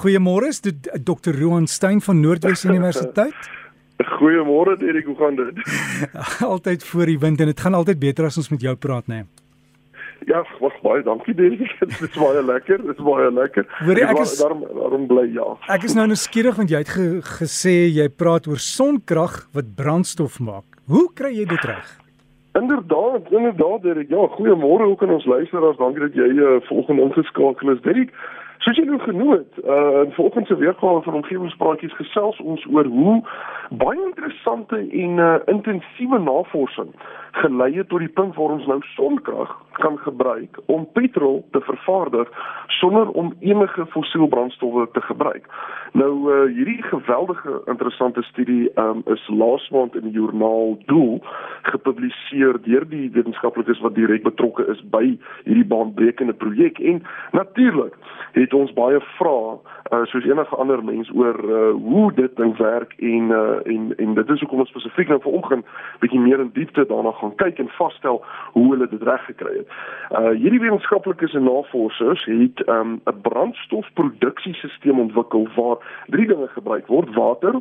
Goeiemôre, dit Dr. Roan Stein van Noordwes Universiteit. Goeiemôre Erik, hoe gaan dit? altyd voor die wind en dit gaan altyd beter as ons met jou praat, né? Nee. Ja, wag baie dankie Erik. Dit is baie lekker, dit is baie lekker. Hoorie, ek is daarom daarom bly ja. Ek is nou nuuskierig want jy het ge, gesê jy praat oor sonkrag wat brandstof maak. Hoe kry jy dit reg? Inderdaad, inderdaad Erik. Ja, goeiemôre ook aan ons luisteraars. Dankie dat jy uh, volgende ingeskakel is. Erik, soos jy nou genoem het, uh in volgende weergawe van omgewingspraatjies gesels ons oor hoe baie interessante en uh, intensiewe navorsing gelei het tot die punt waar ons nou sonkrag kan gebruik om petrol te vervaardig sonder om enige fossiel brandstowwe te gebruik. Nou uh, hierdie geweldige interessante studie um, is laas maand in die joernaal Doel gepubliseer deur die wetenskaplikes wat direk betrokke is by hierdie baanbrekende projek en natuurlik het ons baie vrae uh, soos enige ander mens oor uh, hoe dit ding werk en uh, en en dit is hoekom ons spesifiek nou vanoggend bietjie meer in diepte daarna gaan kyk en vasstel hoe hulle dit reg gekry het. Uh hierdie wetenskaplikes en navorsers het 'n um, brandstofproduksiesisteem ontwikkel waar drie dinge gebruik word: water,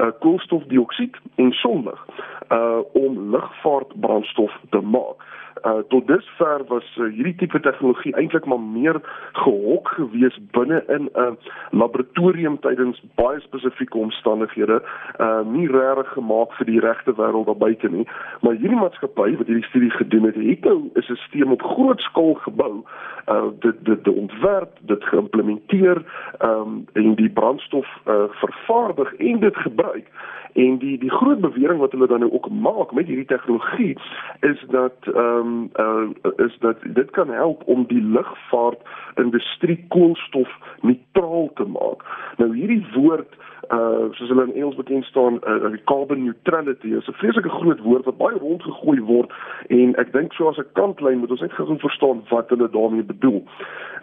uh koolstofdioksied en sonlig uh om lugvaartbrandstof te maak uh, tot dusver was uh, hierdie tipe tegnologie eintlik maar meer gehok gewees binne in 'n uh, laboratorium tydens baie spesifieke omstandighede, uh nie regtig gemaak vir die regte wêreld daar buite nie. Maar hierdie maatskappy wat hierdie studie gedoen het, het nou 'n stelsel op groot skaal gebou, uh dit dit die ontwerp, dit geïmplementeer, um en die brandstof uh vervaardig en dit gebruik. En die die groot bewering wat hulle dan nou ook maak met hierdie tegnologie is dat ehm um, uh, is dat dit kan help om die lugvaart industrie koolstof neutraal te maak. Nou hierdie woord uh soos hulle in Engels bekend staan uh, carbon neutrality is 'n vreeslike groot woord wat baie rondgegooi word en ek dink so as 'n kantlyn moet ons net gou verstaan wat hulle daarmee bedoel.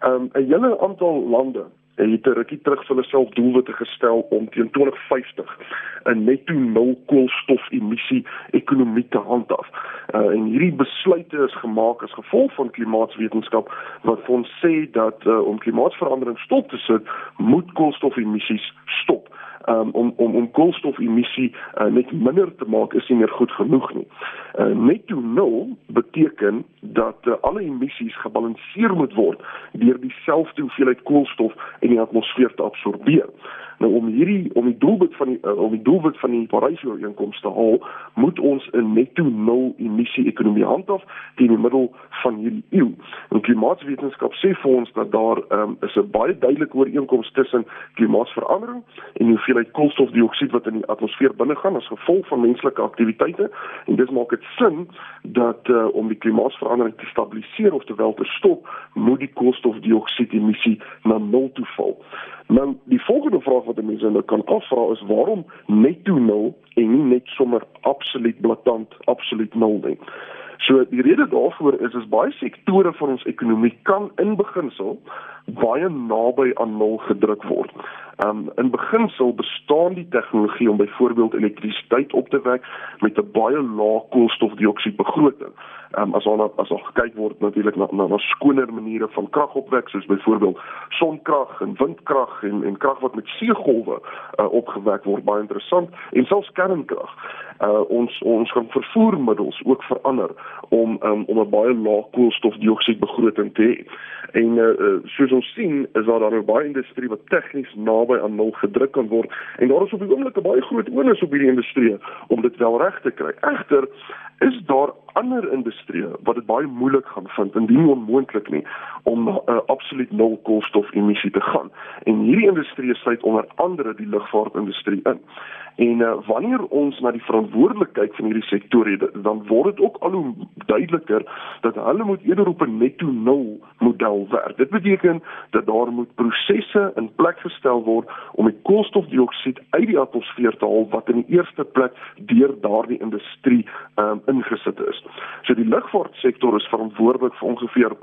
Um 'n hele aantal lande en het 'n rukkie terug vir hulle self doelwitte gestel om teen 2050 'n netto nul koolstof emissie ekonomie te handhaaf. Uh, en hierdie besluite is gemaak as gevolg van klimaatswetenskap wat vir ons sê dat uh, om klimaatsverandering stop te sit, moet koolstofemissies stop um, om om om koolstofemissie uh, net minder te maak is nie meer goed genoeg nie. Uh, netto nul beteken dat uh, alle emissies gebalanseer moet word deur dieselfde hoeveelheid koolstof in die atmosfeer te absorbeer. Nou om hierdie om die doelwit van die uh, om die doelwit van die Parys-ooreenkoms te haal, moet ons 'n netto nul emissie ekonomie handhaaf teen die middel van hierdie eeu. En klimaatswetenskap sê vir ons dat daar um, is 'n baie duidelike ooreenkoms tussen klimaatsverandering en die hoeveelheid koolstofdioksied wat in die atmosfeer binnegaan as gevolg van menslike aktiwiteite en dit maak dit sin dat uh, om die klimaatsverandering te stabiliseer of te wel te stop, moet die koolstofdioksied emissie na nul toe val. Nou die volgende vraag wat mense nou kan afvra is waarom netto nul en nie net sommer absoluut blaatant absoluut nul nie. So die rede daarvoor is is baie sektore van ons ekonomie kan in beginsel baie naby aan nul gedruk word. Um in beginsel bestaan die tegnologie om byvoorbeeld elektrisiteit op te wek met 'n baie lae koolstofdioksied begroting. Um as al as al gekyk word natuurlik na na, na skoner maniere van kragopwek soos byvoorbeeld sonkrag en windkrag en en krag wat met seegolwe uh, opgewek word baie interessant en selfs kernkrag. Uh ons ons gaan vervoermiddels ook verander om um, om 'n baie lae koolstofdioksied begroting te hê. En uh, uh soos ons sien is daar dan 'n baie industrie wat tegnies naby aan nul gedruk kan word en daar is op die oomblik 'n baie groot onus op hierdie industrie om dit wel reg te kry. Egter is daar ander industrieë wat dit baie moeilik gaan vind indien onmoontlik nie om na 'n uh, absoluut nul koolstof emissie te gaan. En hierdie industrie sluit onder andere die lugvaartindustrie in. En uh, wanneer ons na die verantwoordelikheid van hierdie sektore dan word dit ook al hoe duideliker dat hulle moet eerder op 'n netto nul model werk. Dit beteken dat daar moet prosesse in plek gestel word om die koolstofdioksied uit die atmosfeer te haal wat in die eerste plek deur daardie industrie um, ingesit is. So die lugvaartsektor is verantwoordelik vir ongeveer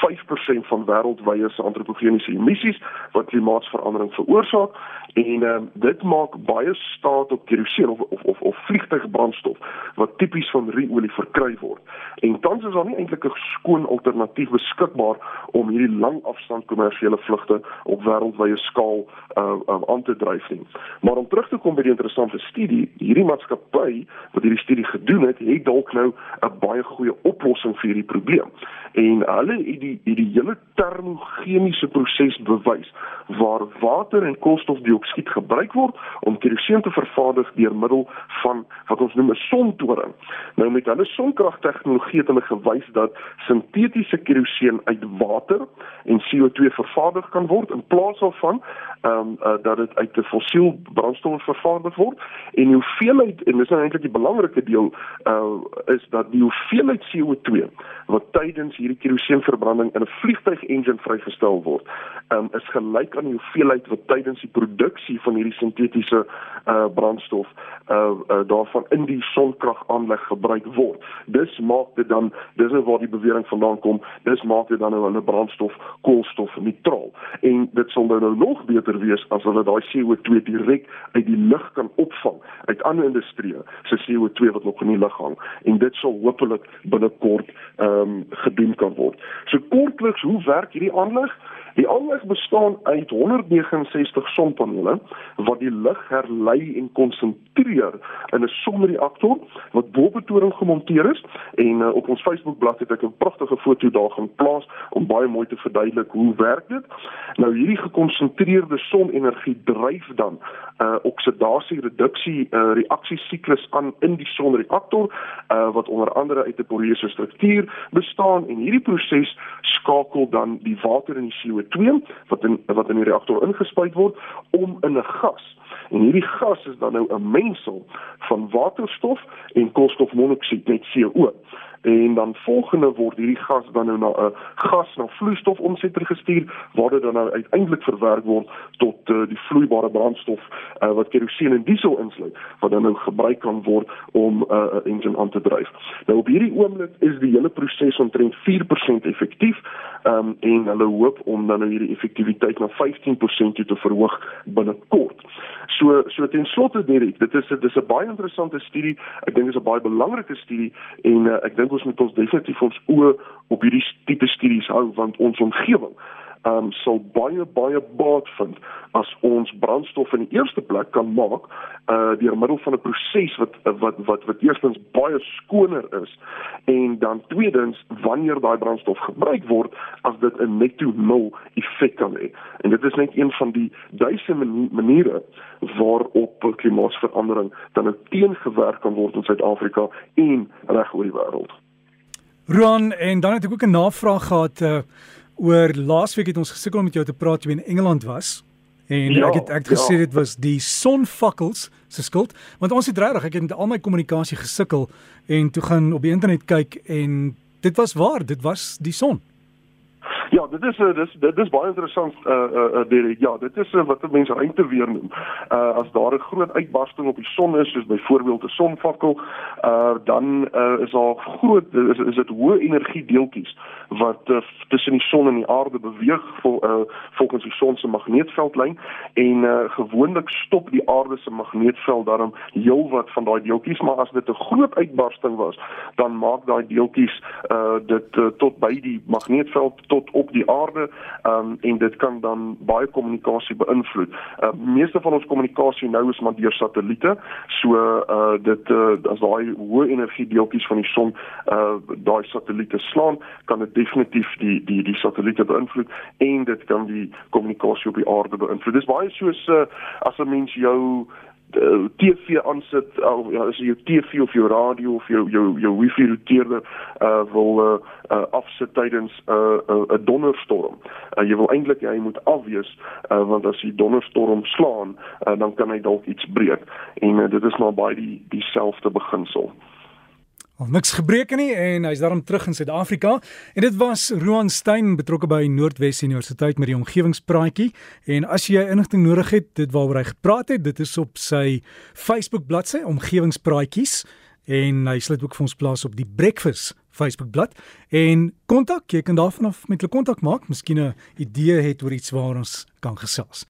5% van wêreldwye se antropogeniese emissies wat klimaatsverandering veroorsaak en um, dit maak baie staat op kerosien of of of, of vliegtuigbrandstof wat tipies van ruolie verkry word. En tans is daar nie eintlik 'n skoon alternatief beskikbaar om hierdie langafstand kommersiële vlugte op wêreldwye skaal uh, uh, aan te dryf nie. Maar om terug te kom by die interessante studie, hierdie maatskappy wat hierdie studie gedoen het, het dalk nou 'n baie goeie oplossing vir hierdie probleem. En hulle het die die, die hele termochemiese proses bewys waar water en koolstofdioksied gebruik word om kerosien te vervaardig deur middel van wat ons noem 'n sontoring. Nou met hulle sonkragtegnologie het hulle gewys dat sintetiese kerosien uit water en CO2 vervaardig kan word in plaas daarvan ehm um, uh, dat dit uit 'n fossiel brandstof vervaardig word en die hoeveelheid en dis nou eintlik die belangrike deel uh is dat die hoeveelheid CO2 wat tydens hierdie kerosienverbranding in 'n vliegtuig engine vrygestel word, um, is gelyk aan die hoeveelheid wat tydens die produksie van hierdie sintetiese uh brandstof uh, uh daarvan in die sonkragaanleg gebruik word. Dis maak dit dan dis nou waar die bewering vandaan kom, dis maak dit dan nou 'n brandstof koolstof neutraal. En dit sal nou, nou nog beter wees as hulle daai CO2 direk uit die lug kan opvang uit ander industrieë se CO2 wat nog in die lug hang en dit sal hopelik binnekort ehm um, gedoen kan word. So kortliks, hoe werk hierdie aanleg? Die aanleg bestaan uit 169 sonpanele wat die lig herlei en konsentreer in 'n sonreaktor wat bo op 'n toring gemonteer is en uh, op ons Facebook bladsy het ek 'n pragtige foto daar gaan plaas om baie mooi te verduidelik hoe werk dit. Nou hierdie gekonsentreerde sonenergie dryf dan 'n uh, oksidasie reduksie uh, reaksiesiklus aan in die sonreaktor uh, wat onder andere uit 'n poreuse struktuur bestaan en hierdie proses skakel dan die water in die CO2 wat in wat in die reaktor ingespuit word om in 'n gas. En hierdie gas is dan nou 'n mengsel van waterstof en koolstofmonoksied met CO en dan volgende word hierdie gas dan nou na 'n uh, gas na vloeistof omsetter gestuur waar dit dan nou uiteindelik verwerk word tot uh, die vloeibare brandstof uh, wat kerosien en diesel insluit wat dan nou gebruik kan word om 'n uh, engine aan te dryf. Nou op hierdie oomblik is die hele proses omtrent 4% effektief um, en hulle hoop om dan nou hierdie effektiwiteit na 15% te verhoog binnekort. So so ten slotte Derek, dit is dit is 'n baie interessante studie. Ek dink dit is 'n baie belangrike studie en uh, ek dink ons moet ons definitief ons oë op hierdie tipe studies hou want ons omgewing um sal baie baie baat vind as ons brandstof in die eerste plek kan maak uh deur middel van 'n proses wat wat wat wat eerstens baie skoner is en dan tweedens wanneer daai brandstof gebruik word as dit 'n netto nul effek kan hê. En dit is net een van die duisende maniere waarop klimaatsverandering dan teengewerk kan word in Suid-Afrika en reg oor die wêreld. Ron en dan het ek ook 'n navraag gehad uh oor laasweek het ons gesukkel om met jou te praat toe in Engeland was. En ja, ek het ek het gesê ja. dit was die sonvakkels se skuld want ons het regtig ek het met al my kommunikasie gesukkel en toe gaan op die internet kyk en dit was waar dit was die son. Ja, dit is uh, dis dit is baie interessant uh uh, uh Derek. Ja, dit is uh, wat mense ruimte weer noem. Uh as daar 'n groot uitbarsting op die son is, soos byvoorbeeld 'n sonvakkel, uh dan uh is daar groot is, is dit hoë energie deeltjies wat uh, tussen die son en die aarde beweeg vol, uh volgens die son se magneetveldlyn en uh gewoonlik stop die aarde se magneetveld daarom heelwat van daai deeltjies, maar as dit 'n groot uitbarsting was, dan maak daai deeltjies uh dit uh, tot by die magneetveld tot op die aarde um, en dit kan dan baie kommunikasie beïnvloed. Uh, meeste van ons kommunikasie nou is maar deur satelliete. So uh dit uh, as daai hoë energie deeltjies van die son uh daai satelliete slaan, kan dit definitief die die die satelliete beïnvloed en dit kan die kommunikasie op die aarde beïnvloed. Dis baie soos uh, as 'n mens jou uh, TV aansit of ja, as jy jou TV of jou radio of jou jou jou wifi routeerder uh wil uh, uh afsit tydens 'n uh, 'n uh, donderstorm. Uh, jy wil eintlik hy moet afwees uh want as die donderstorm slaan, uh, dan kan hy dalk iets breek. En uh, dit is maar baie die dieselfde beginsel. Al niks gebreek nie en hy's daarom terug in Suid-Afrika. En dit was Roan Stein betrokke by Noordwes Universiteit met die omgewingspraatjie. En as jy inligting nodig het dit waaroor hy gepraat het dit is op sy Facebook bladsy omgewingspraatjies. En hy sluit ook vir ons plaas op die Breakfast Facebook bladsy. En kontak jy kan daarvan af met hulle kontak maak. Miskien 'n idee het oor iets waar ons kan gesels